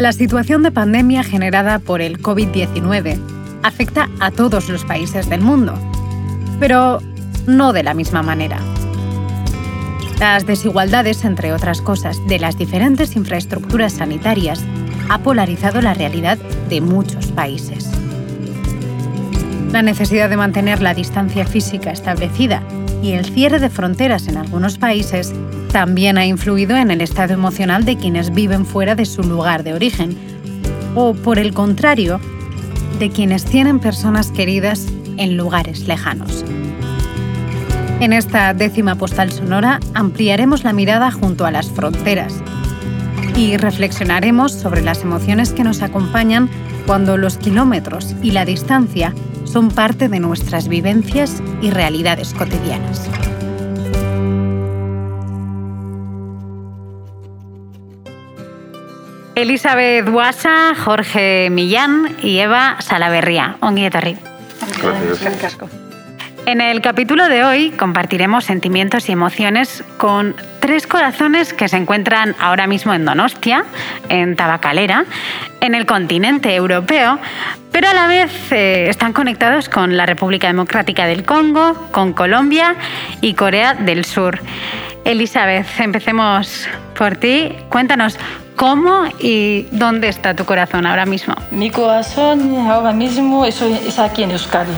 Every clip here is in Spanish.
La situación de pandemia generada por el COVID-19 afecta a todos los países del mundo, pero no de la misma manera. Las desigualdades, entre otras cosas, de las diferentes infraestructuras sanitarias ha polarizado la realidad de muchos países. La necesidad de mantener la distancia física establecida y el cierre de fronteras en algunos países también ha influido en el estado emocional de quienes viven fuera de su lugar de origen, o por el contrario, de quienes tienen personas queridas en lugares lejanos. En esta décima postal sonora ampliaremos la mirada junto a las fronteras y reflexionaremos sobre las emociones que nos acompañan cuando los kilómetros y la distancia son parte de nuestras vivencias y realidades cotidianas. Elizabeth Guasa, Jorge Millán y Eva Salaverría. Ongi Gracias. En el capítulo de hoy compartiremos sentimientos y emociones con tres corazones que se encuentran ahora mismo en Donostia, en Tabacalera, en el continente europeo, pero a la vez eh, están conectados con la República Democrática del Congo, con Colombia y Corea del Sur. Elizabeth, empecemos por ti. Cuéntanos cómo y dónde está tu corazón ahora mismo. Mi corazón ahora mismo es, aquí en Euskadi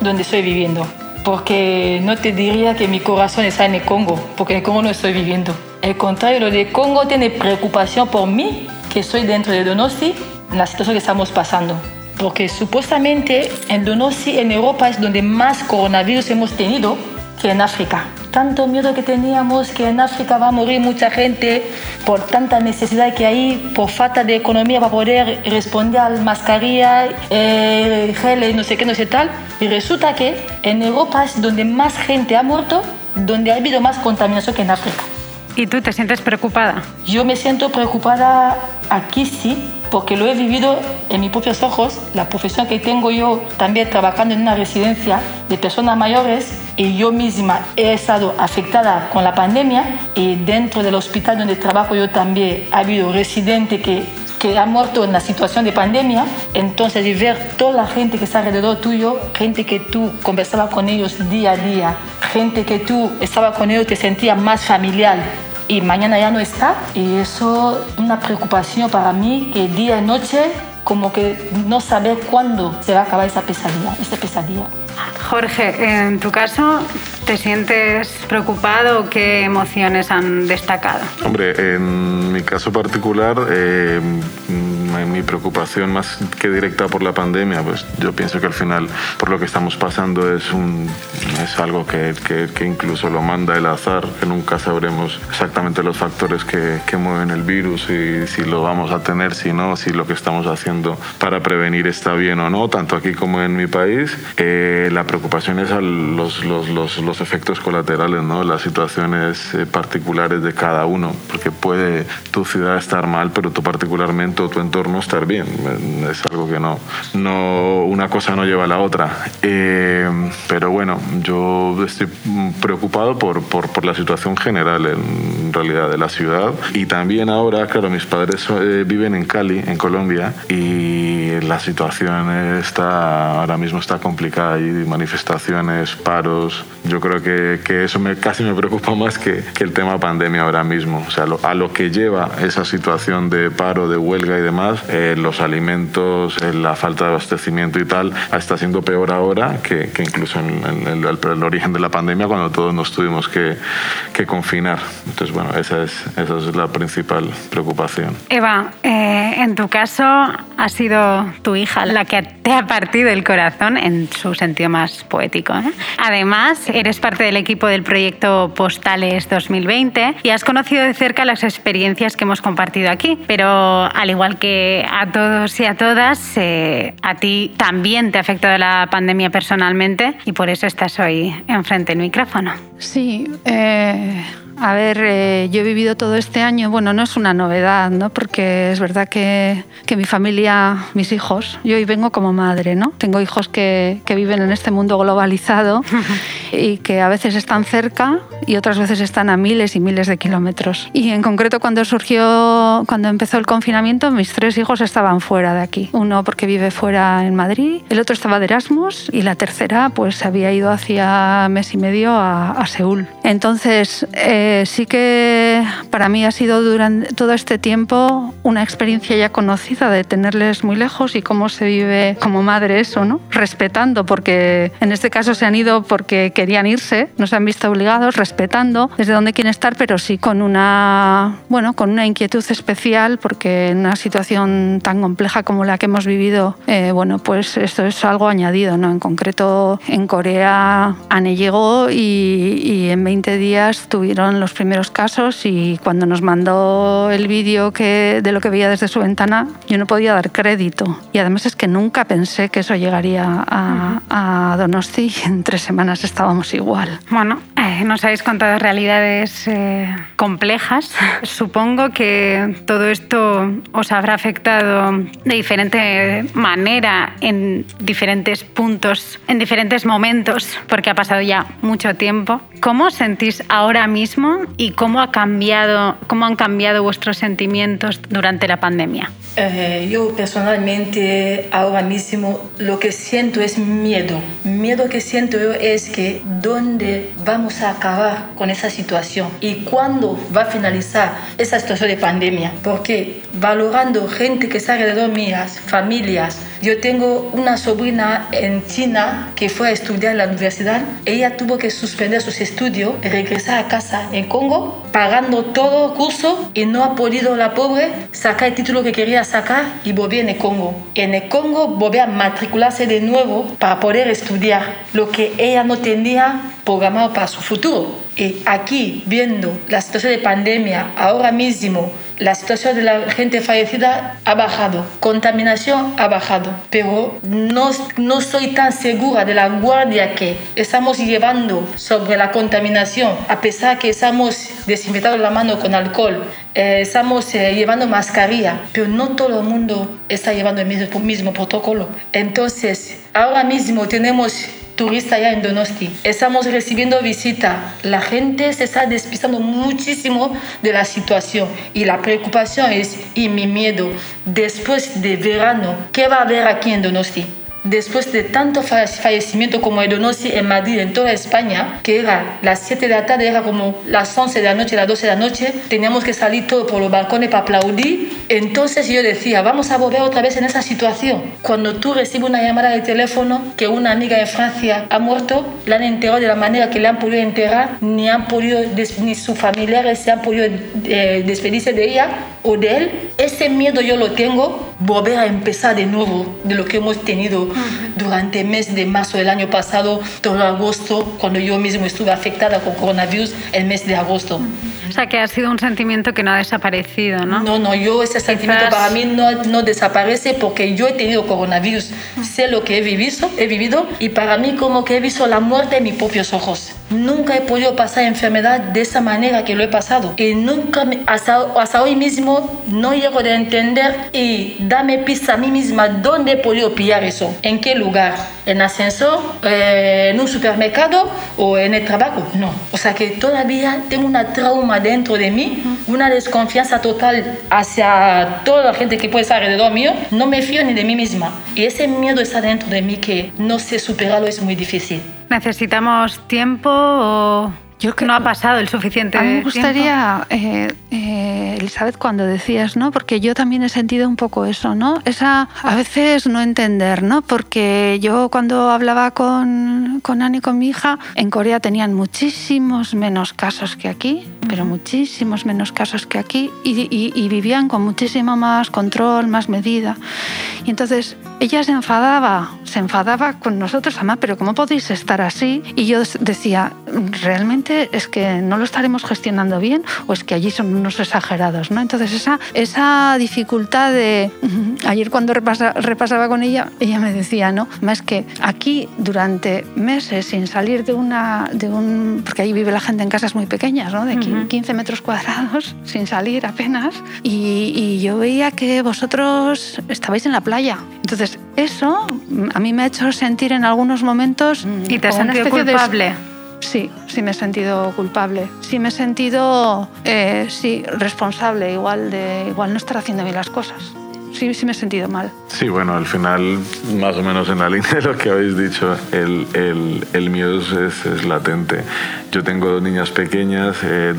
donde estoy viviendo. Porque no te diría que mi corazón está en el Congo, porque en el Congo no estoy viviendo. Al contrario, lo de Congo tiene preocupación por mí, que soy dentro de Donosti, la situación que estamos pasando. Porque supuestamente en Donosti, en Europa, es donde más coronavirus hemos tenido que en África tanto miedo que teníamos que en África va a morir mucha gente por tanta necesidad que hay, por falta de economía para poder responder a mascarilla, eh, gel, no sé qué, no sé tal. Y resulta que en Europa es donde más gente ha muerto, donde ha habido más contaminación que en África. ¿Y tú te sientes preocupada? Yo me siento preocupada aquí sí, porque lo he vivido en mis propios ojos, la profesión que tengo yo también trabajando en una residencia de personas mayores y yo misma he estado afectada con la pandemia y dentro del hospital donde trabajo yo también ha habido residente que que ha muerto en la situación de pandemia, entonces y ver toda la gente que está alrededor tuyo, gente que tú conversaba con ellos día a día, gente que tú estaba con ellos te sentía más familiar, y mañana ya no está. Y eso es una preocupación para mí que día y noche como que no saber cuándo se va a acabar esa pesadilla, esa pesadilla. Jorge, en tu caso, ¿te sientes preocupado? ¿Qué emociones han destacado? Hombre, en mi caso particular, eh, mi preocupación más que directa por la pandemia, pues yo pienso que al final por lo que estamos pasando es, un, es algo que, que, incluso lo manda el azar, que nunca sabremos exactamente los factores que, que, mueven el virus y si lo vamos a tener, si no, si lo que estamos haciendo para prevenir está bien o no, tanto aquí como en mi país. Eh, la preocupación es a los, los, los, los, efectos colaterales, ¿no? las situaciones eh, particulares de cada uno, porque puede tu ciudad estar mal, pero tú particularmente o tu entorno no estar bien. Es algo que no, no una cosa no lleva a la otra. Eh, pero bueno, yo estoy preocupado por, por, por, la situación general en realidad de la ciudad. Y también ahora, claro, mis padres eh, viven en Cali, en Colombia, y la situación está ahora mismo está complicada. Hay manifestaciones, paros. Yo creo que, que eso me, casi me preocupa más que, que el tema pandemia ahora mismo. O sea, a lo que lleva esa situación de paro, de huelga y demás eh, los alimentos, eh, la falta de abastecimiento y tal, está siendo peor ahora que, que incluso en, el, origen de la pandemia cuando todos nos tuvimos que, confinar. Entonces, bueno, esa es, esa es la principal preocupación. Eva, eh, en tu caso ha sido tu hija la que te ha partido el corazón en su sentido más poético. Además, eres parte del equipo del proyecto Postales 2020 y has conocido de cerca las experiencias que hemos compartido aquí, pero al igual que a todos y a todas, eh, a ti también te ha afectado la pandemia personalmente y por eso estás hoy enfrente del micrófono. Sí, eh, a ver, eh, yo he vivido todo este año, bueno, no es una novedad, ¿no? Porque es verdad que, que, mi familia, mis hijos, yo hoy vengo como madre, ¿no? Tengo hijos que, que viven en este mundo globalizado y que a veces están cerca y otras veces están a miles y miles de kilómetros. Y en concreto cuando surgió, cuando empezó el confinamiento, mis tres hijos estaban fuera de aquí. Uno porque vive fuera en Madrid, el otro estaba de Erasmus y la tercera pues había ido hacía mes y medio a, a Seúl. Entonces, eh, sí que para mí ha sido durante todo este tiempo una experiencia ya conocida de tenerles muy lejos y cómo se vive como madre eso, ¿no? Respetando, porque en este caso se han ido porque querían irse, no se han visto obligados, respetando desde dónde quieren estar, pero sí con una, bueno, con una inquietud especial, porque en una situación tan compleja como la que hemos vivido, eh, bueno, pues esto es algo añadido, ¿no? En concreto, en Corea, Anne llegó y, y en 20 días tuvieron los primeros casos y cuando nos mandó el vídeo que, de lo que veía desde su ventana, yo no podía dar crédito. Y además es que nunca pensé que eso llegaría a, a Donosti y en tres semanas estábamos igual. Bueno, eh, nos habéis contado realidades eh, complejas. Supongo que todo esto os habrá afectado de diferente manera en diferentes puntos, en diferentes momentos, porque ha pasado ya mucho tiempo. ¿Cómo os sentís ahora mismo y cómo, ha cambiado, cómo han cambiado vuestros sentimientos durante la pandemia? Eh, yo personalmente ahora mismo lo que siento es miedo. Miedo que siento yo es que dónde vamos a acabar con esa situación y cuándo va a finalizar esa situación de pandemia. Porque valorando gente que está alrededor mías, familias, yo tengo una sobrina en China que fue a estudiar en la universidad. Ella tuvo que suspender sus estudios, regresar a casa en Congo, pagando todo el curso y no ha podido la pobre sacar el título que quería sacar y volver en Congo. En el Congo volver a matricularse de nuevo para poder estudiar lo que ella no tenía programado para su futuro. Y aquí, viendo la situación de pandemia ahora mismo, la situación de la gente fallecida ha bajado, contaminación ha bajado, pero no, no soy tan segura de la guardia que estamos llevando sobre la contaminación, a pesar que estamos desinfectando la mano con alcohol, eh, estamos eh, llevando mascarilla, pero no todo el mundo está llevando el mismo, mismo protocolo. Entonces, ahora mismo tenemos turista ya en Donosti. Estamos recibiendo visita. La gente se está despistando muchísimo de la situación y la preocupación es, y mi miedo, después de verano, ¿qué va a haber aquí en Donosti? Después de tanto fallecimiento como el Donosti en Madrid, en toda España, que era las 7 de la tarde, era como las 11 de la noche, las 12 de la noche, teníamos que salir todo por los balcones para aplaudir. Entonces yo decía, vamos a volver otra vez en esa situación. Cuando tú recibes una llamada de teléfono que una amiga de Francia ha muerto, la han enterrado de la manera que le han podido enterrar, ni han podido, ni sus familiares se han podido eh, despedirse de ella o de él, ese miedo yo lo tengo, volver a empezar de nuevo de lo que hemos tenido durante el mes de marzo del año pasado, todo agosto, cuando yo mismo estuve afectada con coronavirus, el mes de agosto. O sea, que ha sido un sentimiento que no ha desaparecido, ¿no? No, no, yo ese sentimiento para mí no, no desaparece porque yo he tenido coronavirus, sé lo que he vivido, he vivido y para mí como que he visto la muerte en mis propios ojos. Nunca he podido pasar enfermedad de esa manera que lo he pasado. Y nunca, hasta, hasta hoy mismo, no llego de entender y dame pista a mí misma dónde he podido pillar eso, en qué lugar, en ascensor, eh, en un supermercado o en el trabajo. No, o sea que todavía tengo una trauma dentro de mí, una desconfianza total hacia toda la gente que puede estar alrededor mío, no me fío ni de mí misma. Y ese miedo está dentro de mí que no sé superarlo, es muy difícil. ¿Necesitamos tiempo o yo que no ha pasado el suficiente a mí me gustaría eh, eh, Elizabeth cuando decías no porque yo también he sentido un poco eso no esa a veces no entender no porque yo cuando hablaba con con Ani con mi hija en Corea tenían muchísimos menos casos que aquí pero muchísimos menos casos que aquí y, y, y vivían con muchísimo más control más medida. Y entonces ella se enfadaba se enfadaba con nosotros mamá pero cómo podéis estar así y yo decía realmente es que no lo estaremos gestionando bien o es que allí son unos exagerados, ¿no? Entonces esa, esa dificultad de... Ayer cuando repasaba con ella, ella me decía, ¿no? Más que aquí durante meses sin salir de una... De un, porque ahí vive la gente en casas muy pequeñas, ¿no? De 15 metros cuadrados, sin salir apenas. Y, y yo veía que vosotros estabais en la playa. Entonces eso a mí me ha hecho sentir en algunos momentos... ¿Y te has sentido culpable? Sí, sí me he sentido culpable. Sí me he sentido, eh, sí, responsable, igual de igual no estar haciendo bien las cosas sí, sí me he sentido mal. Sí, bueno, al final, más o menos en la línea de lo que habéis dicho, el, el, el miedo es, es, latente. Yo tengo dos niñas pequeñas, eh,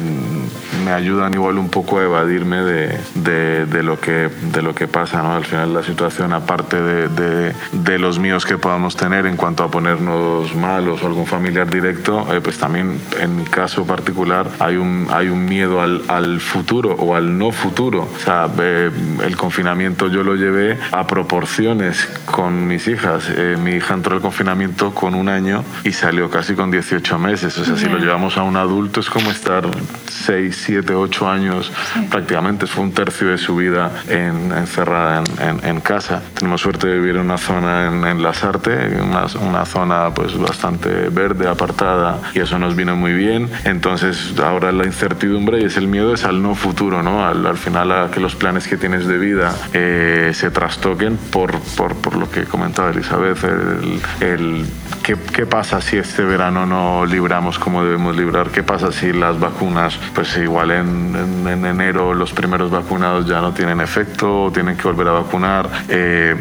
me ayudan igual un poco a evadirme de, de, de, lo, que, de lo que pasa, ¿no? Al final la situación, aparte de, de, los míos que podamos tener en cuanto a ponernos malos o algún familiar directo, eh, pues también en mi caso particular hay un, hay un miedo al, al futuro o al no futuro. O sea, eh, el confinamiento yo lo llevé a proporciones con mis hijas. Eh, mi hija entró al confinamiento con un año y salió casi con 18 meses. O sea, si lo llevamos a un adulto es como estar 6, 7, 8 años prácticamente. Fue un tercio de su vida en, encerrada en, en, casa. Tenemos suerte de vivir en una zona en, en Las Artes, una, una zona pues bastante verde, apartada, y eso nos vino muy bien. Entonces ahora la incertidumbre y es el miedo es al no futuro, ¿no? Al, al final a que los planes que tienes de vida eh, se trastoquen por, por, por, lo que comentaba Elizabeth, el, el ¿qué, ¿qué, pasa si este verano no libramos como debemos librar, qué pasa si las vacunas, pues igual en, en, en enero los primeros vacunados ya no tienen efecto o tienen que volver a vacunar. Eh,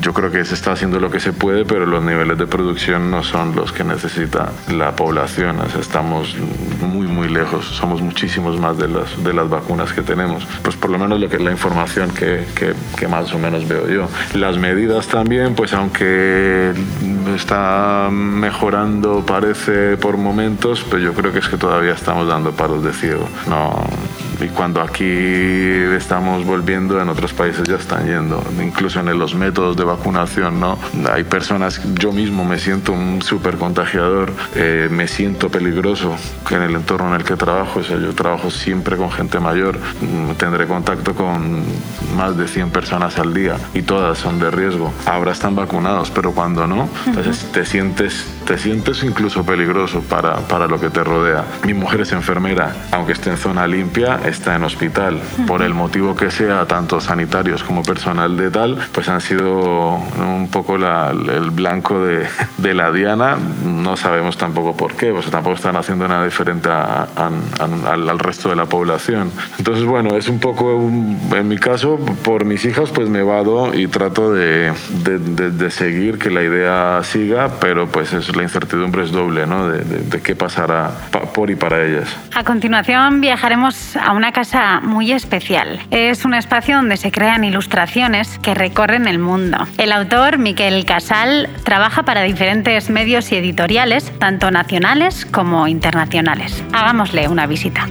yo creo que se está haciendo lo que se puede, pero los niveles de producción no son los que necesita la población. O sea, estamos muy, muy lejos, somos muchísimos más de las, de las vacunas que tenemos. Pues por lo menos lo que es la información que, que, que más o menos veo yo. Las medidas también, pues aunque está mejorando parece por momentos, pero yo creo que es que todavía estamos dando palos de ciego. No, y cuando aquí estamos volviendo, en otros países ya están yendo. Incluso en los métodos de vacunación, ¿no? Hay personas, yo mismo me siento un súper contagiador, eh, me siento peligroso en el entorno en el que trabajo. O sea, yo trabajo siempre con gente mayor, tendré contacto con más de 100 personas al día y todas son de riesgo. Ahora están vacunados, pero cuando no, entonces te sientes, te sientes incluso peligroso para, para lo que te rodea. Mi mujer es enfermera, aunque esté en zona limpia, está en hospital. Por el motivo que sea, tanto sanitarios como personal de tal, pues han sido un poco la, el blanco de, de, la diana. No sabemos tampoco por qué, pues tampoco están haciendo nada diferente a, a, al, al, resto de la población. Entonces, bueno, es un poco, en mi caso, por mis hijas, pues me vado y trato de, de, de, seguir que la idea siga, pero pues es, la incertidumbre es doble, ¿no? De, qué pasará por y para ellas. A continuación viajaremos a una casa muy especial. Es un espacio donde se crean ilustraciones que recorren el mundo. El autor, Miquel Casal, trabaja para diferentes medios y editoriales, tanto nacionales como internacionales. Hagámosle una visita.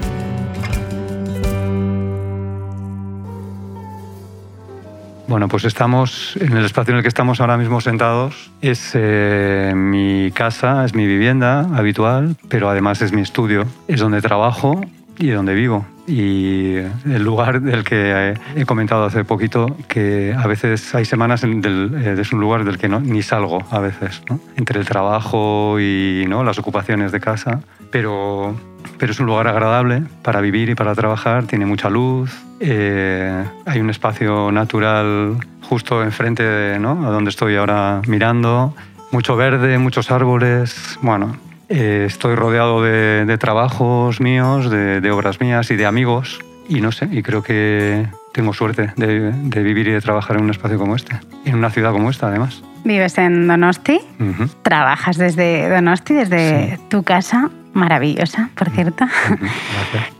Bueno, pues estamos en el espacio en el que estamos ahora mismo sentados. Es eh, mi casa, es mi vivienda habitual, pero además es mi estudio. Es donde trabajo y donde vivo. Y el lugar del que he comentado hace poquito, que a veces hay semanas en del, eh, es un lugar del que no, ni salgo a veces, ¿no? entre el trabajo y ¿no? las ocupaciones de casa, pero, pero es un lugar agradable para vivir y para trabajar, tiene mucha luz, eh, hay un espacio natural justo enfrente de ¿no? a donde estoy ahora mirando, mucho verde, muchos árboles, bueno, eh, estoy rodeado de, de trabajos míos, de, de, obras mías y de amigos. Y no sé, y creo que tengo suerte de, de, vivir y de trabajar en un espacio como este, en una ciudad como esta además. Vives en Donosti, uh -huh. trabajas desde Donosti, desde sí. tu casa, maravillosa, por cierto. Uh -huh.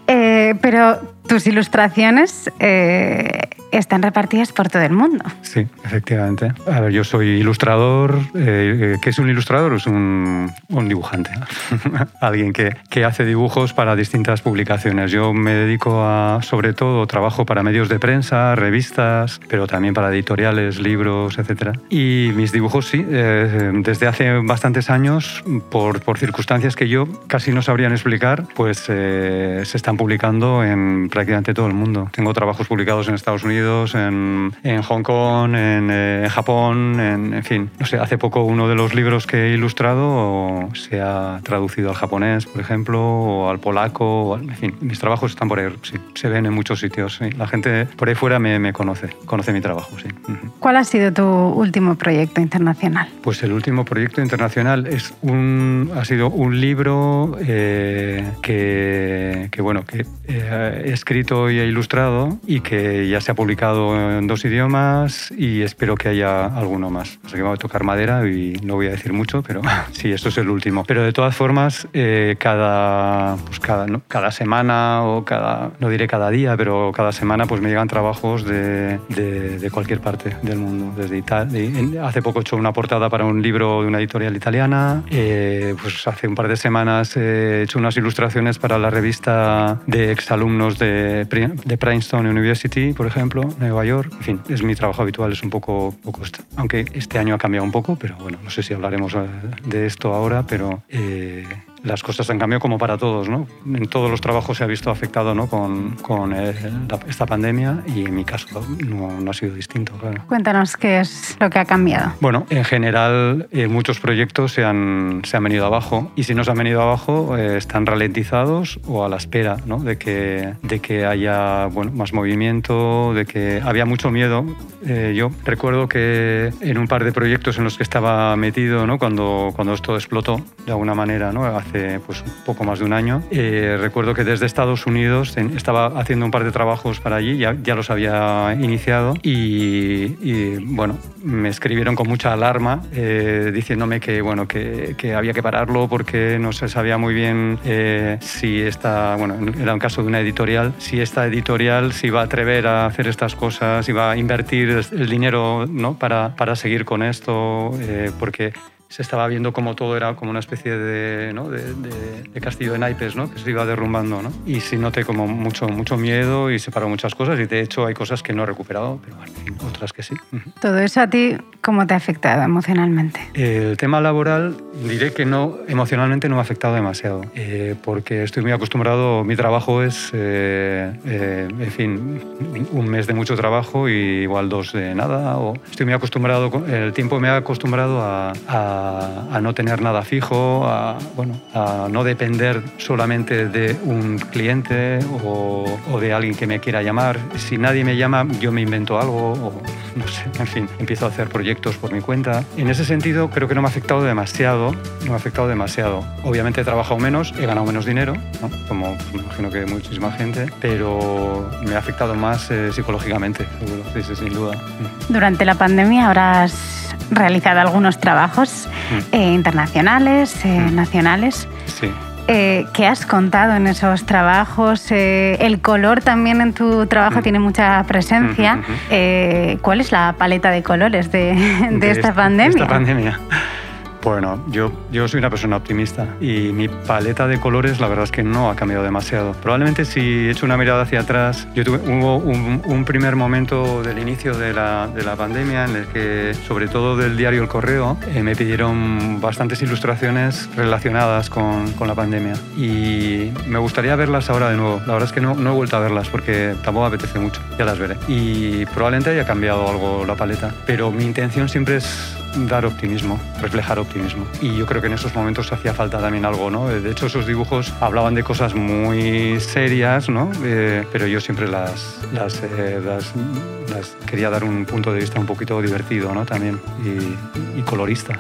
eh, pero tus ilustraciones eh, están repartidas por todo el mundo. Sí, efectivamente. A ver, yo soy ilustrador. Eh, ¿Qué es un ilustrador? Es un, un dibujante. Alguien que, que, hace dibujos para distintas publicaciones. Yo me dedico a, sobre todo, trabajo para medios de prensa, revistas, pero también para editoriales, libros, etc. Y mis dibujos, sí, eh, desde hace bastantes años, por, por, circunstancias que yo casi no sabrían explicar, pues eh, se están publicando en prácticamente todo el mundo. Tengo trabajos publicados en Estados Unidos en, en Hong Kong, en, eh, Japón, en, fin. No sé, hace poco uno de los libros que he ilustrado se ha traducido al japonés, por ejemplo, o al polaco, en fin, mis trabajos están por ahí, sí, se ven en muchos sitios. La gente por ahí fuera me, me conoce, conoce mi trabajo, sí. ¿Cuál ha sido tu último proyecto internacional? Pues el último proyecto internacional es un, ha sido un libro eh, que, que, bueno, que eh, he escrito y ilustrado y que ya se ha publicado en dos idiomas y espero que haya alguno más. Así que voy a tocar madera y no voy a decir mucho, pero sí, esto es el último. Pero de todas formas, eh, cada, pues cada, cada semana o cada, no diré cada día, pero cada semana pues me llegan trabajos de, de, cualquier parte del mundo. Desde Italia. Hace poco he hecho una portada para un libro de una editorial italiana. Eh, pues hace un par de semanas he hecho unas ilustraciones para la revista de exalumnos de, de Princeton University, por ejemplo Nueva York. En fin, es mi trabajo habitual, es un poco, poco aunque este año ha cambiado un poco, pero bueno, no sé si hablaremos eh, de esto ahora, pero eh, las cosas han cambiado como para todos, ¿no? En todos los trabajos se ha visto afectado ¿no? con, con eh, esta pandemia y en mi caso no, no, ha sido distinto, claro. Cuéntanos qué es lo que ha cambiado. Bueno, en general eh, muchos proyectos se han, se han venido abajo y si no se han venido abajo eh, están ralentizados o a la espera ¿no? de, que, de que haya bueno, más movimiento, de que había mucho miedo. yo recuerdo que en un par de proyectos en los que estaba metido ¿no? cuando, cuando esto explotó de alguna manera, ¿no? hace pues, poco más de un año. Eh, recuerdo que desde Estados Unidos estaba haciendo un par de trabajos para allí, ya, ya los había iniciado y, bueno, me escribieron con mucha alarma eh, diciéndome que, bueno, que, que, había que pararlo porque no se sabía muy bien eh, si esta, bueno, era un caso de una editorial, si esta editorial se iba a atrever a hacer estas cosas, iba a invertir el dinero ¿no? para, para seguir con esto, porque se estaba viendo como todo era como una especie de, ¿no? de, de, castillo de naipes ¿no? que se iba derrumbando. ¿no? Y sí noté como mucho, mucho miedo y se paró muchas cosas y de hecho hay cosas que no he recuperado, pero bueno, otras que sí. ¿Todo eso a ti cómo te ha afectado emocionalmente? El tema laboral diré que no, emocionalmente no me ha afectado demasiado, eh, porque estoy muy acostumbrado, mi trabajo es, eh, eh, en fin, un mes de mucho trabajo y igual dos de nada, o estoy muy acostumbrado, el tiempo me ha acostumbrado a a, no tener nada fijo, a, bueno, a no depender solamente de un cliente o, o, de alguien que me quiera llamar. Si nadie me llama, yo me invento algo o no sé, en fin, empiezo a hacer proyectos por mi cuenta. En ese sentido, creo que no me ha afectado demasiado, no me ha afectado demasiado. Obviamente he trabajado menos, he ganado menos dinero, ¿no? como pues, me imagino que muchísima gente, pero me ha afectado más eh, psicológicamente, seguro, sí, sí, sin duda. Durante la pandemia habrás realizado algunos trabajos mm. eh, internacionales, eh, mm. nacionales. Sí. Eh, ¿Qué has contado en esos trabajos? el color también en tu trabajo mm. tiene mucha presencia. ¿Cuál es la paleta de colores de, de, esta, pandemia? esta pandemia. Bueno, yo, yo soy una persona optimista y mi paleta de colores la verdad es que no ha cambiado demasiado. Probablemente si echo una mirada hacia atrás, yo tuve, hubo un, primer momento del inicio de la, de la, pandemia en el que, sobre todo del diario El Correo, eh, me pidieron bastantes ilustraciones relacionadas con, con, la pandemia y me gustaría verlas ahora de nuevo. La verdad es que no, no he vuelto a verlas porque tampoco apetece mucho, ya las veré. Y probablemente haya cambiado algo la paleta, pero mi intención siempre es dar optimismo, reflejar optimismo. Y yo creo que en esos momentos hacía falta también algo, ¿no? De hecho, esos dibujos hablaban de cosas muy serias, ¿no? Eh, pero yo siempre las, las, eh, las, quería dar un punto de vista un poquito divertido, ¿no? También y colorista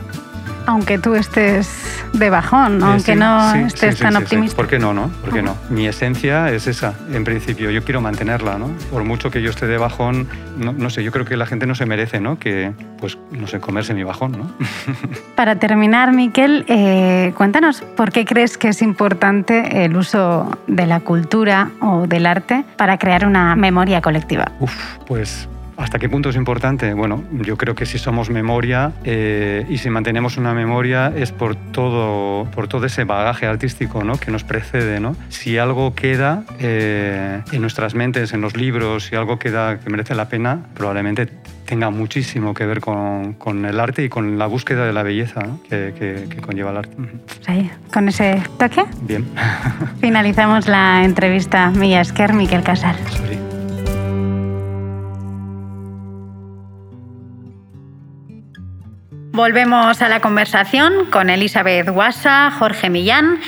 aunque tú estés de bajón, aunque no estés tan optimista. ¿Por qué no, no? ¿Por qué no? Mi esencia es esa, en principio. Yo quiero mantenerla, ¿no? Por mucho que yo esté de bajón, no, sé, yo creo que la gente no se merece, ¿no? Que, pues, no sé, comerse mi, bajón, ¿no? Para terminar, Miquel, eh, cuéntanos por qué crees que es importante el uso de la cultura o del arte para crear una memoria colectiva. Uf, pues ¿Hasta qué punto es importante? Bueno, yo creo que si somos memoria eh, y si mantenemos una memoria es por todo, por todo ese bagaje artístico ¿no? que nos precede. ¿no? Si algo queda eh, en nuestras mentes, en los libros, si algo queda que merece la pena, probablemente tenga muchísimo que ver con, con el arte y con la búsqueda de la belleza ¿no? que, que, que, conlleva el arte. Ahí, con ese toque. Bien. Finalizamos la entrevista. Milla Esquer, Miquel Casal. Sorry. Volvemos a la conversación con Elizabeth Guasa, Jorge Millán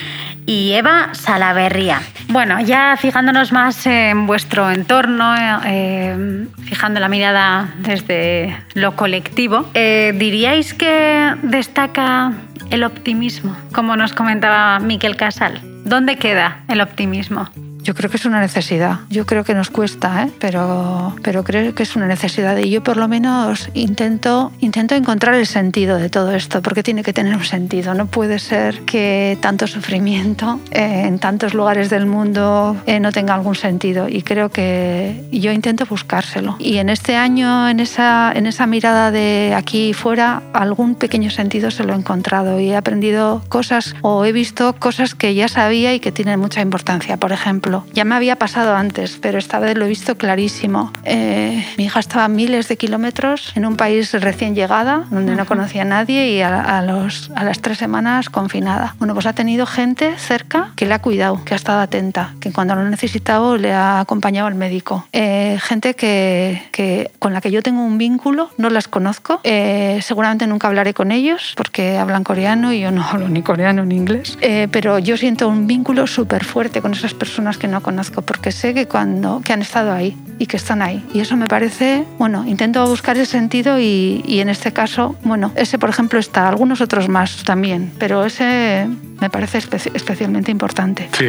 y Eva Salaverría. Bueno, ya fijándonos más en vuestro entorno, eh, fijando la mirada desde lo colectivo, eh, ¿diríais que destaca el optimismo, como nos comentaba Miquel Casal? ¿Dónde queda el optimismo? Yo creo que es una necesidad. Yo creo que nos cuesta, ¿eh? pero, pero creo que es una necesidad. Y yo por lo menos intento, intento encontrar el sentido de todo esto, porque tiene que tener un sentido. No puede ser que tanto sufrimiento eh, en tantos lugares del mundo eh, no tenga algún sentido. Y creo que yo intento buscárselo. Y en este año, en esa, en esa mirada de aquí y fuera, algún pequeño sentido se lo he encontrado y he aprendido cosas o he visto cosas que ya sabía y que tienen mucha importancia. Por ejemplo, ya me había pasado antes, pero esta vez lo he visto clarísimo. Eh, mi hija estaba a miles de kilómetros en un país recién llegada, donde no conocía a nadie y a, a, los, a las tres semanas confinada. Bueno, pues ha tenido gente cerca que le ha cuidado, que ha estado atenta, que cuando lo ha necesitado le ha acompañado al médico. Eh, gente que, que, con la que yo tengo un vínculo, no las conozco, eh, seguramente nunca hablaré con ellos porque hablan coreano y yo no hablo ni coreano ni inglés, eh, pero yo siento un vínculo súper fuerte con esas personas que no conozco porque sé que, cuando, que han estado ahí y que están ahí. Y eso me parece, bueno, intento buscar el sentido y, y en este caso, bueno, ese por ejemplo está, algunos otros más también, pero ese me parece espe especialmente importante. Sí,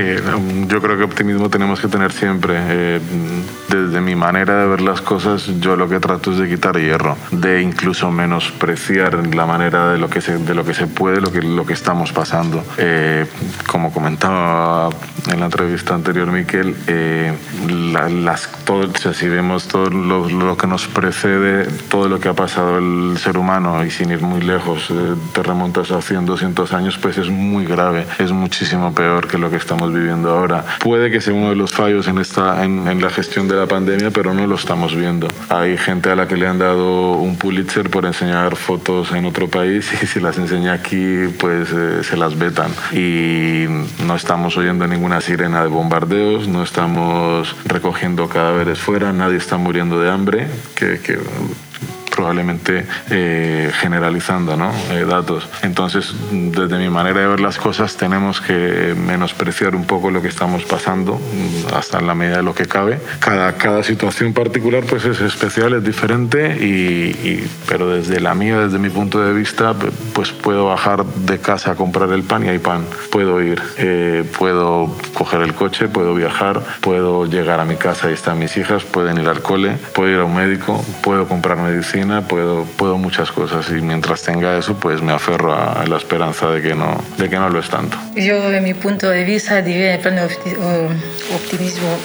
yo creo que optimismo tenemos que tener siempre. Eh, desde mi manera de ver las cosas, yo lo que trato es de quitar hierro, de incluso menospreciar la manera de lo que se, de lo que se puede, lo que, lo que estamos pasando. Eh, como comentaba en la entrevista anterior, Miquel, eh, la, las, si vemos todo lo, lo, que nos precede, todo lo que ha pasado el ser humano, y sin ir muy lejos, eh, te remontas a 100, 200 años, pues es muy grave, es muchísimo peor que lo que estamos viviendo ahora. Puede que sea uno de los fallos en, esta, en, en la gestión de la pandemia, pero no lo estamos viendo. Hay gente a la que le han dado un Pulitzer por enseñar fotos en otro país y si las enseña aquí, pues eh, se las vetan. Y no estamos oyendo ninguna sirena de no estamos recogiendo cadáveres fuera, nadie está muriendo de hambre, que probablemente eh, generalizando ¿no? eh, datos. Entonces, desde mi manera de ver las cosas, tenemos que menospreciar un poco lo que estamos pasando, hasta en la medida de lo que cabe. Cada, cada situación particular pues es especial, es diferente, y, y, pero desde la mía, desde mi punto de vista, pues puedo bajar de casa a comprar el pan y hay pan. Puedo ir, eh, puedo coger el coche, puedo viajar, puedo llegar a mi casa y están mis hijas, pueden ir al cole, puedo ir a un médico, puedo comprar medicina puedo, puedo muchas cosas y mientras tenga eso, pues me aferro a, la esperanza de que, no, de que no lo es tanto. Yo, en mi punto de vista, diría en plan de optimismo,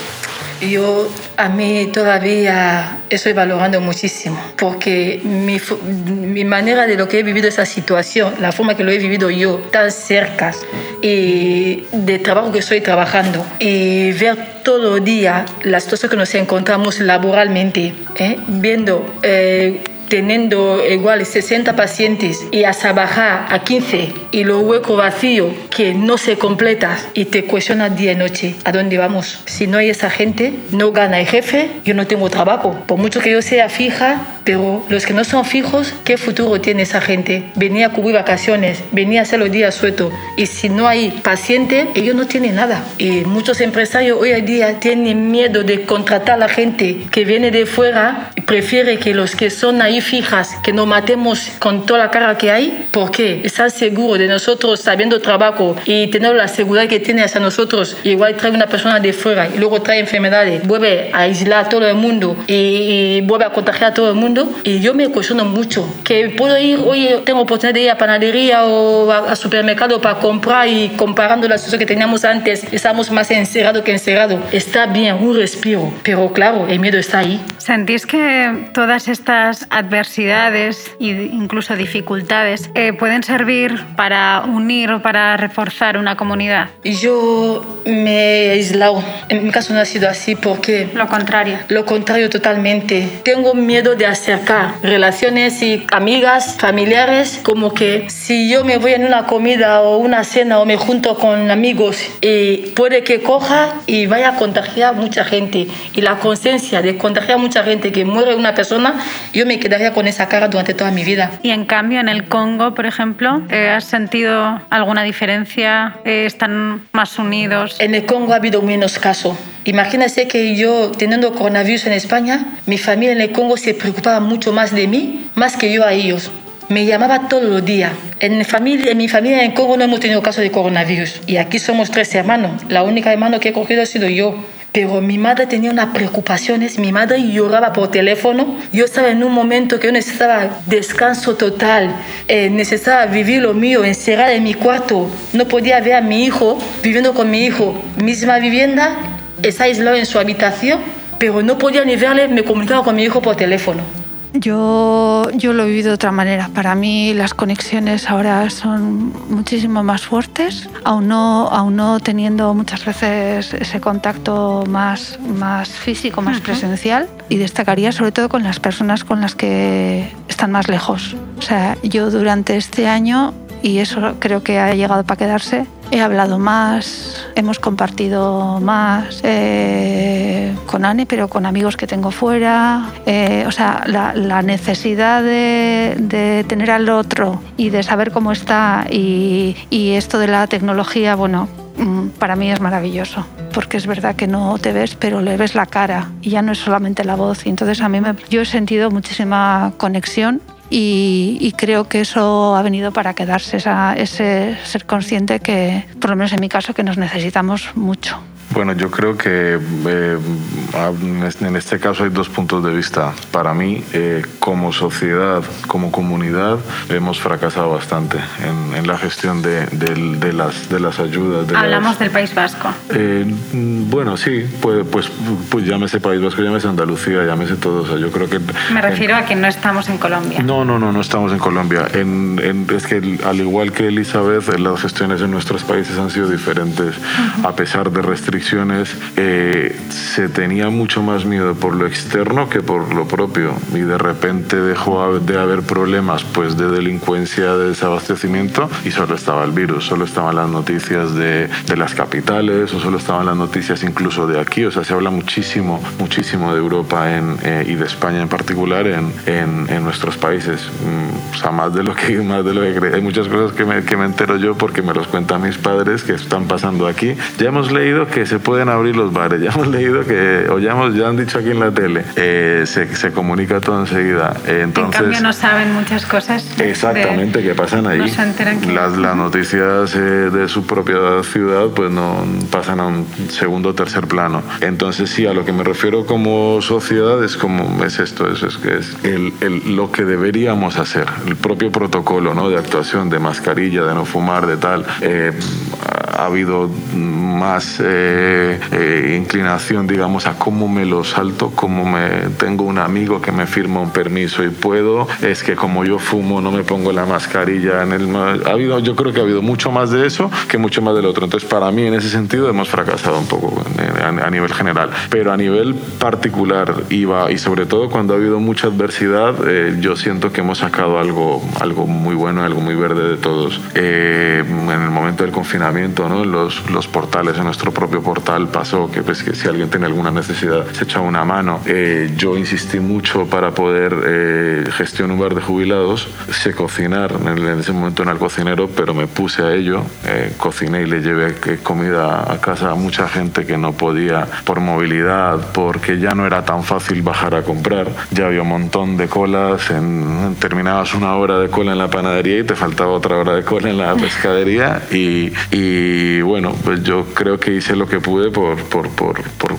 yo a mí todavía estoy valorando muchísimo, porque mi, mi, manera de lo que he vivido esa situación, la forma que lo he vivido yo tan cerca y de trabajo que estoy trabajando y ver todo el día las cosas que nos encontramos laboralmente, ¿eh? viendo... Eh, teniendo igual 60 pacientes y hasta bajar a 15 y lo hueco vacío que no se completa y te cuestiona día y noche a dónde vamos. Si no hay esa gente, no gana el jefe, yo no tengo trabajo. Por mucho que yo sea fija, pero los que no son fijos, ¿qué futuro tiene esa gente? Venía a cubrir vacaciones, venía a hacer los días sueltos y si no hay paciente, ellos no tienen nada. Y muchos empresarios hoy en día tienen miedo de contratar a la gente que viene de fuera y prefiere que los que son ahí fijas, que nos matemos con toda la cara que hay, porque están seguros de nosotros sabiendo trabajo y tener la seguridad que tiene hacia nosotros. Igual trae una persona de fuera y luego trae enfermedades, vuelve a aislar a todo el mundo y, y vuelve a contagiar a todo el mundo mundo y yo me cuestiono mucho. Que puedo ir, oye, tengo oportunidad de ir a panadería o a, supermercado para comprar y comparando las cosas que teníamos antes, estamos más encerrados que encerrados. Está bien, un respiro, pero claro, el miedo está ahí. ¿Sentís que todas estas adversidades e incluso dificultades eh, pueden servir para unir o para reforzar una comunidad? Yo me he aislado. En mi caso no ha sido así porque... Lo contrario. Lo contrario totalmente. Tengo miedo de acercar relaciones y amigas, familiares, como que si yo me voy en una comida o una cena o me junto con amigos y puede que coja y vaya a contagiar mucha gente. Y la conciencia de contagiar mucha gente que muere una persona, yo me quedaría con esa cara durante toda mi vida. Y en cambio, en el Congo, por ejemplo, eh, ¿has sentido alguna diferencia? Eh, ¿Están más unidos? En el Congo ha habido menos casos. Imagínese que yo, teniendo coronavirus en España, mi familia en el Congo se preocupaba mucho más de mí, más que yo a ellos. Me llamaba todos los días. En mi, familia, en mi familia en Congo no hemos tenido caso de coronavirus. Y aquí somos tres hermanos. La única hermano que he cogido ha sido yo. Pero mi madre tenía unas preocupaciones, mi madre lloraba por teléfono. Yo estaba en un momento que yo necesitaba descanso total, eh, necesitaba vivir lo mío, encerrada en mi cuarto. No podía ver a mi hijo viviendo con mi hijo, misma vivienda, está aislado en su habitación, pero no podía ni verle, me comunicaba con mi hijo por teléfono. Yo, yo lo he vivido de otra manera. Para mí las conexiones ahora son muchísimo más fuertes, aún no, aún no teniendo muchas veces ese contacto más, más físico, más presencial. Y destacaría sobre todo con las personas con las que están más lejos. O sea, yo durante este año y eso creo que ha llegado para quedarse. He hablado más, hemos compartido más eh, con Anne, pero con amigos que tengo fuera. Eh, o sea, la, necesidad de, tener al otro y de saber cómo está y, esto de la tecnología, bueno, mm, para mí es maravilloso, porque es verdad que no te ves, pero le ves la cara y ya no es solamente la voz. Y entonces a mí me, yo he sentido muchísima conexión y, creo que eso ha venido para quedarse, ese ser consciente que, por lo menos en mi caso, que nos necesitamos mucho. Bueno, yo creo que eh, en este caso hay dos puntos de vista. Para mí, eh, como sociedad, como comunidad, hemos fracasado bastante en, la gestión de, las, de las ayudas. Hablamos del País Vasco. Eh, bueno, sí, pues, pues, pues, llámese País Vasco, llámese Andalucía, llámese todo. O sea, yo creo que... Me refiero a que no estamos en Colombia. No, no, no, no estamos en Colombia. es que al igual que Elizabeth, las gestiones en nuestros países han sido diferentes, a pesar de restricciones eh, se tenía mucho más miedo por lo externo que por lo propio. Y de repente dejó de haber problemas pues, de delincuencia, de desabastecimiento, y solo estaba el virus, solo estaban las noticias de, de las capitales, o solo estaban las noticias incluso de aquí. O sea, se habla muchísimo, muchísimo de Europa en, eh, y de España en particular en, en, en, nuestros países. Mm, o sea, más de lo que, más de lo que Hay muchas cosas que me, que me entero yo porque me los cuentan mis padres que están pasando aquí. Ya hemos leído que se pueden abrir los bares. Ya hemos leído que, o ya, hemos, ya han dicho aquí en la tele, eh, se, se, comunica todo enseguida. entonces, en cambio no saben muchas cosas. Exactamente, que pasan ahí. las, las noticias eh, de su propia ciudad pues no pasan a un segundo o tercer plano. Entonces sí, a lo que me refiero como sociedad es como es esto, es, es, es el, el, lo que deberíamos hacer, el propio protocolo ¿no? de actuación, de mascarilla, de no fumar, de tal. Eh, ha habido más eh, eh, inclinación, digamos, a cómo me lo salto, cómo me tengo un amigo que me firma un permiso y puedo, es que como yo fumo no me pongo la mascarilla en el... Ha habido, yo creo que ha habido mucho más de eso que mucho más del otro. Entonces, para mí, en ese sentido, hemos fracasado un poco a, nivel general. Pero a nivel particular, iba, y sobre todo cuando ha habido mucha adversidad, eh, yo siento que hemos sacado algo, algo muy bueno, algo muy verde de todos. en el momento del confinamiento, ¿no? los, los portales, en nuestro propio portal pasó que, pues, que si alguien tiene alguna necesidad se echaba una mano. Eh, yo insistí mucho para poder eh, gestionar un bar de jubilados, sé cocinar, en ese momento en el cocinero, pero me puse a ello, eh, cociné y le llevé comida a casa a mucha gente que no podía por movilidad, porque ya no era tan fácil bajar a comprar, ya había un montón de colas, en, terminabas una hora de cola en la panadería y te faltaba otra hora de cola en la pescadería y, y Y bueno, pues yo creo que hice lo que pude por, por, por, por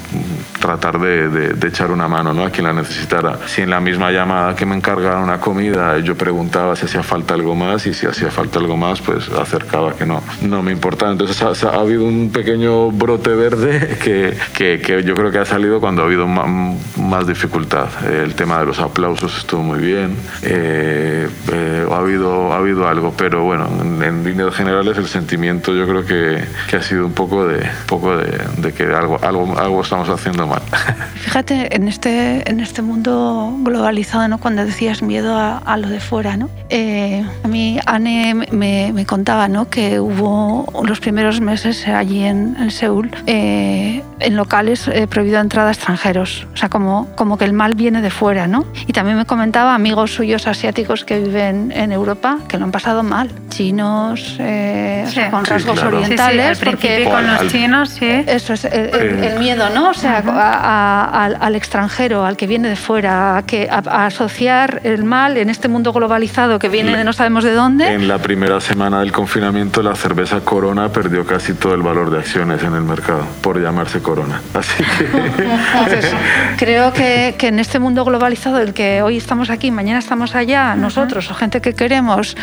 tratar de, de, echar una mano ¿no? a quien la necesitara. Si en la misma llamada que me encargaron una comida yo preguntaba si hacía falta algo más y si hacía falta algo más, pues acercaba que no, no me importaba. Entonces ha, ha habido un pequeño brote verde que, que, que, yo creo que ha salido cuando ha habido más, más dificultad. El tema de los aplausos estuvo muy bien, eh, eh, ha, habido, ha habido algo, pero bueno, en, en, líneas generales el sentimiento yo creo que, que ha sido un poco de, poco de, de que algo, algo, algo estamos haciendo mal. Fíjate, en este, en este mundo globalizado, ¿no? cuando decías miedo a, a lo de fuera, ¿no? Eh, a mí Anne me, me, contaba ¿no? que hubo los primeros meses allí en, en Seúl eh, en locales eh, prohibido entrada a extranjeros, o sea, como, como que el mal viene de fuera, ¿no? Y también me comentaba amigos suyos asiáticos que viven en Europa que lo han pasado mal, chinos, eh, sí. o sea, con sí, rasgos claro. orientales. Sí, al porque con los chinos, sí. Eso es el, el, el miedo, ¿no? O sea, uh -huh. a, a, al, al, extranjero, al que viene de fuera, a, que, a, asociar el mal en este mundo globalizado que viene de no sabemos de dónde. En la primera semana del confinamiento, la cerveza Corona perdió casi todo el valor de acciones en el mercado por llamarse Corona. Así que... Entonces, creo que, que, en este mundo globalizado, el que hoy estamos aquí, mañana estamos allá, uh -huh. nosotros o gente que queremos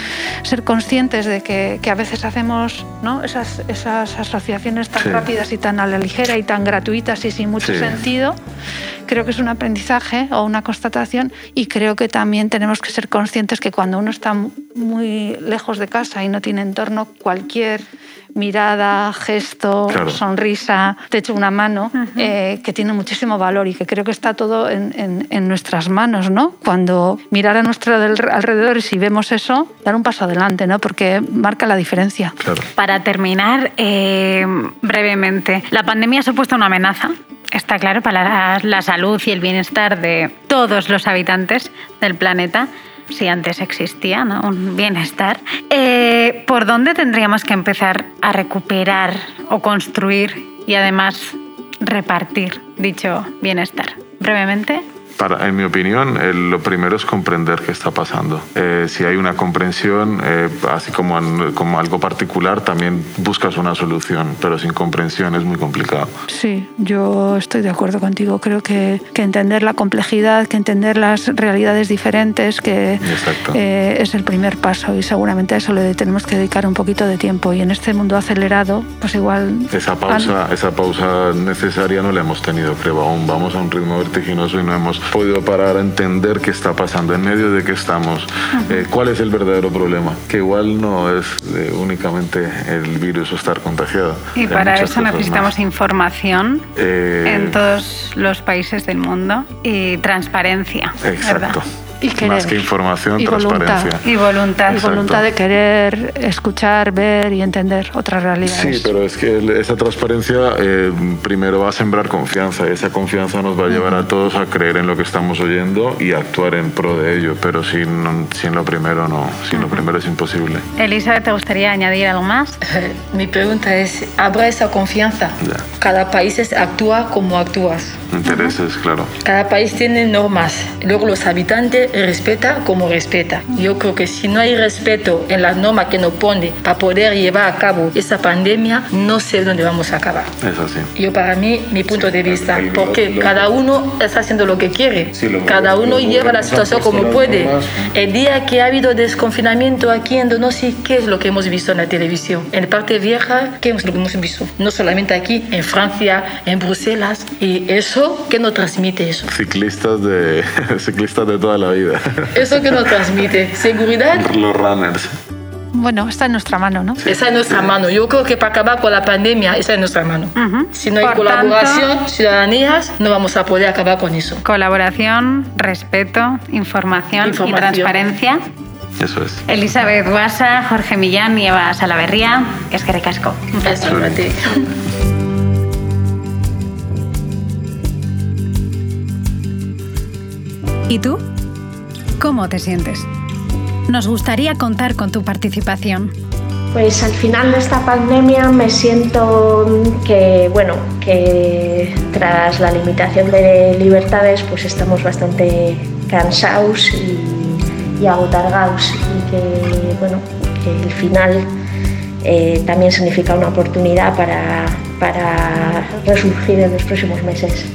ser conscientes de que, que a veces hacemos ¿no? esas, esas asociaciones tan sí. rápidas y tan a la ligera y tan gratuitas y sin mucho sí. sentido, creo que es un aprendizaje o una constatación y creo que también tenemos que ser conscientes que cuando uno está muy lejos de casa y no tiene entorno, cualquier mirada, gesto, claro. sonrisa, te echo una mano, uh -huh. eh, que tiene muchísimo valor y que creo que está todo en, en, en, nuestras manos, ¿no? Cuando mirar a nuestro alrededor y si vemos eso, dar un paso adelante, ¿no? Porque marca la diferencia. Claro. Para terminar, eh, brevemente, ¿la pandemia ha supuesto una amenaza? Está claro, para la, la salud y el bienestar de todos los habitantes del planeta si antes existía ¿no? un bienestar, eh, ¿por dónde tendríamos que empezar a recuperar o construir y además repartir dicho bienestar? Brevemente para, en mi opinión, eh, lo primero es comprender qué está pasando. Eh, si hay una comprensión, eh, así como, en, como algo particular, también buscas una solución, pero sin comprensión es muy complicado. Sí, yo estoy de acuerdo contigo. Creo que, que entender la complejidad, que entender las realidades diferentes, que eh, es el primer paso y seguramente a eso le tenemos que dedicar un poquito de tiempo. Y en este mundo acelerado, pues igual... Esa pausa, esa pausa necesaria no la hemos tenido, creo, aún. Vamos a un ritmo vertiginoso y no hemos podido parar a entender qué está pasando, en medio de qué estamos, eh, cuál es el verdadero problema, que igual no es eh, únicamente el virus o estar contagiado. Y para eso necesitamos más. información eh... en todos los países del mundo y transparencia. Exacto. ¿verdad? Y querer. Más que información, y transparencia. Voluntad. Y voluntad. Y voluntad de querer escuchar, ver y entender otras realidades. Sí, pero es que esa transparencia eh, primero va a sembrar confianza y esa confianza nos va a llevar a todos a creer en lo que estamos oyendo y actuar en pro de ello, pero sin, sin lo primero no, sin lo primero es imposible. Elizabeth, ¿te gustaría añadir algo más? Mi pregunta es, ¿habrá esa confianza? Ya. Cada país actúa como actúas. Intereses, uh -huh. claro. Cada país tiene normas, luego los habitantes respeta como respeta. Yo creo que si no hay respeto en las normas que nos pone para poder llevar a cabo esa pandemia, no sé dónde vamos a acabar. Es así. Yo para mí, mi punto sí, de vista, el, el, porque lo, cada uno está haciendo lo que quiere. Sí, lo, cada uno lleva la situación como puede. El día que ha habido desconfinamiento aquí en Donosti, ¿qué es lo que hemos visto en la televisión? En parte vieja, ¿qué es lo que hemos visto? No solamente aquí, en Francia, en Bruselas. Y eso, ¿qué nos transmite eso? Ciclistas de, ciclistas de toda la vida. ¿Eso que nos transmite? ¿Seguridad? Los runners. Bueno, está en nuestra mano, ¿no? Sí. Está en nuestra mano. Yo creo que para acabar con la pandemia está en nuestra mano. Uh -huh. Si no hay Por colaboración, tanto, ciudadanías, no vamos a poder acabar con eso. Colaboración, respeto, información, información. y transparencia. Eso es. Elizabeth Guasa, Jorge Millán y Eva Salaverría. Es que recasco. ¿Y tú? ¿Cómo te sientes? Nos gustaría contar con tu participación. Pues al final de esta pandemia me siento que, bueno, que tras la limitación de libertades pues estamos bastante cansados y, y agotargados y que, bueno, que el final eh, también significa una oportunidad para, para resurgir en los próximos meses.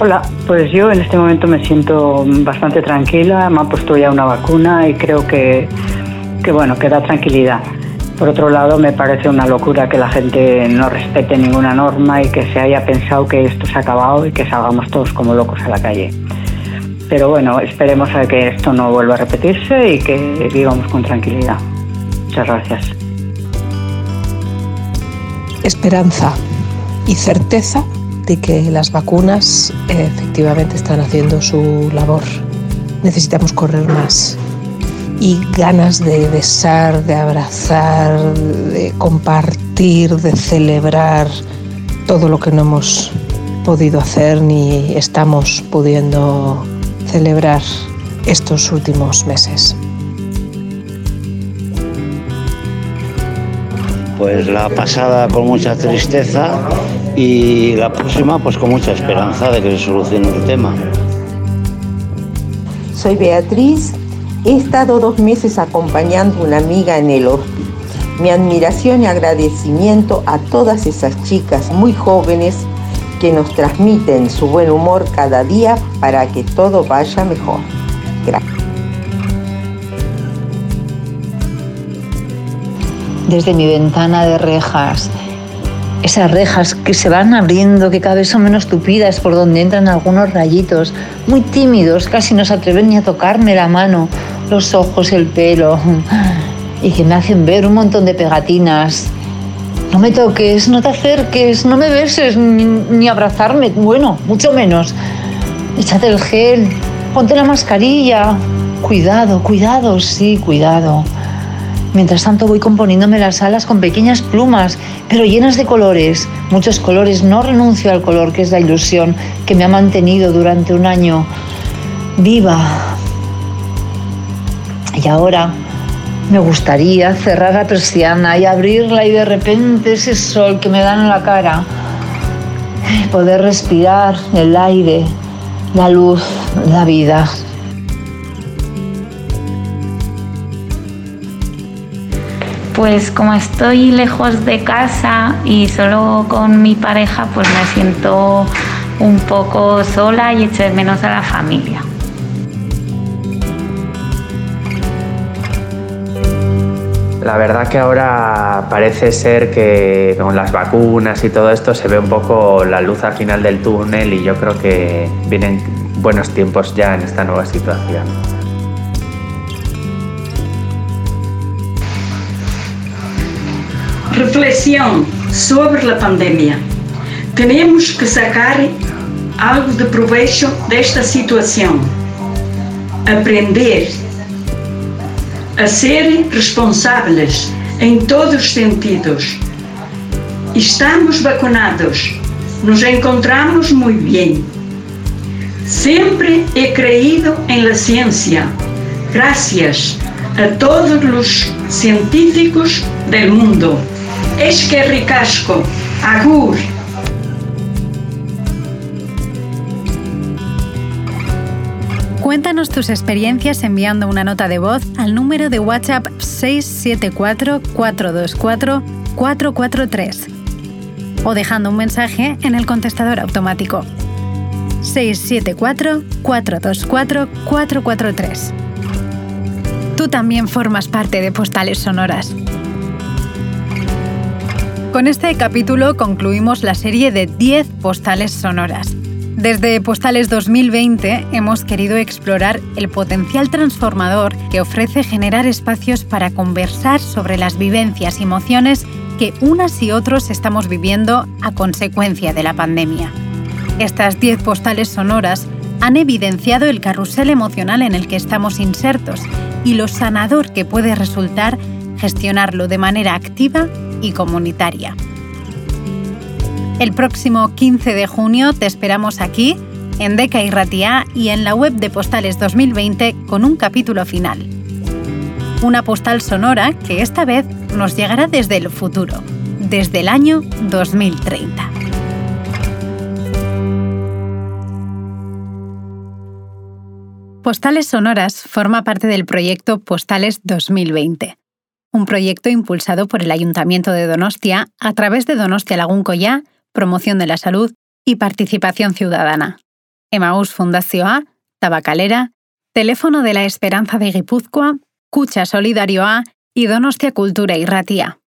Hola, pues yo en este momento me siento bastante tranquila, me han puesto ya una vacuna y creo que, que bueno, que da tranquilidad. Por otro lado, me parece una locura que la gente no respete ninguna norma y que se haya pensado que esto se ha acabado y que salgamos todos como locos a la calle. Pero bueno, esperemos a que esto no vuelva a repetirse y que vivamos con tranquilidad. Muchas gracias. Esperanza y certeza de que las vacunas eh, efectivamente están haciendo su labor. Necesitamos correr más y ganas de besar, de abrazar, de compartir, de celebrar todo lo que no hemos podido hacer ni estamos pudiendo celebrar estos últimos meses. Pues la pasada con mucha tristeza y la próxima pues con mucha esperanza de que se solucione el tema. Soy Beatriz, he estado dos meses acompañando a una amiga en el hospital. Mi admiración y agradecimiento a todas esas chicas muy jóvenes que nos transmiten su buen humor cada día para que todo vaya mejor. Gracias. Desde mi ventana de rejas, esas rejas que se van abriendo, que cada vez son menos tupidas, por donde entran algunos rayitos, muy tímidos, casi no se atreven ni a tocarme la mano, los ojos, el pelo, y que me hacen ver un montón de pegatinas. No me toques, no te acerques, no me beses, ni, abrazarme, bueno, mucho menos. Échate el gel, ponte la mascarilla. Cuidado, cuidado, sí, cuidado. Mientras tanto voy componiéndome las alas con pequeñas plumas, pero llenas de colores, muchos colores. No renuncio al color que es la ilusión que me ha mantenido durante un año viva. Y ahora me gustaría cerrar la persiana y abrirla y de repente ese sol que me da en la cara, poder respirar el aire, la luz, la vida. Pues como estoy lejos de casa y solo con mi pareja, pues me siento un poco sola y echo de menos a la familia. La verdad que ahora parece ser que con las vacunas y todo esto se ve un poco la luz al final del túnel y yo creo que vienen buenos tiempos ya en esta nueva situación. Reflexão sobre a pandemia. Temos que sacar algo de proveito desta situação. Aprender a ser responsáveis em todos os sentidos. Estamos vacunados, nos encontramos muito bem. Sempre he creído em la ciência. Gracias a todos os científicos del mundo. Es que ricasco. Agur. Cuéntanos tus experiencias enviando una nota de voz al número de WhatsApp 674-424-443 o dejando un mensaje en el contestador automático 674-424-443. Tú también formas parte de Postales Sonoras. Con este capítulo concluimos la serie de 10 postales sonoras. Desde Postales 2020 hemos querido explorar el potencial transformador que ofrece generar espacios para conversar sobre las vivencias y emociones que unas y otros estamos viviendo a consecuencia de la pandemia. Estas 10 postales sonoras han evidenciado el carrusel emocional en el que estamos insertos y lo sanador que puede resultar gestionarlo de manera activa y comunitaria. El próximo 15 de junio te esperamos aquí, en Deca y Ratia y en la web de Postales 2020 con un capítulo final. Una postal sonora que esta vez nos llegará desde el futuro, desde el año 2030. Postales Sonoras forma parte del proyecto Postales 2020 un proyecto impulsado por el Ayuntamiento de Donostia a través de Donostia Laguncoya, promoción de la salud y participación ciudadana. Emaús Fundazioa, Tabacalera, Teléfono de la Esperanza de Guipúzcoa, Cucha Solidario A y Donostia Cultura y Ratía.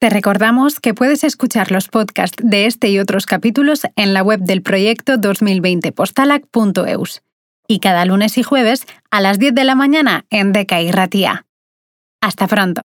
Te recordamos que puedes escuchar los podcasts de este y otros capítulos en la web del proyecto 2020postalac.eus y cada lunes y jueves a las 10 de la mañana en Deca y Ratía. Hasta pronto.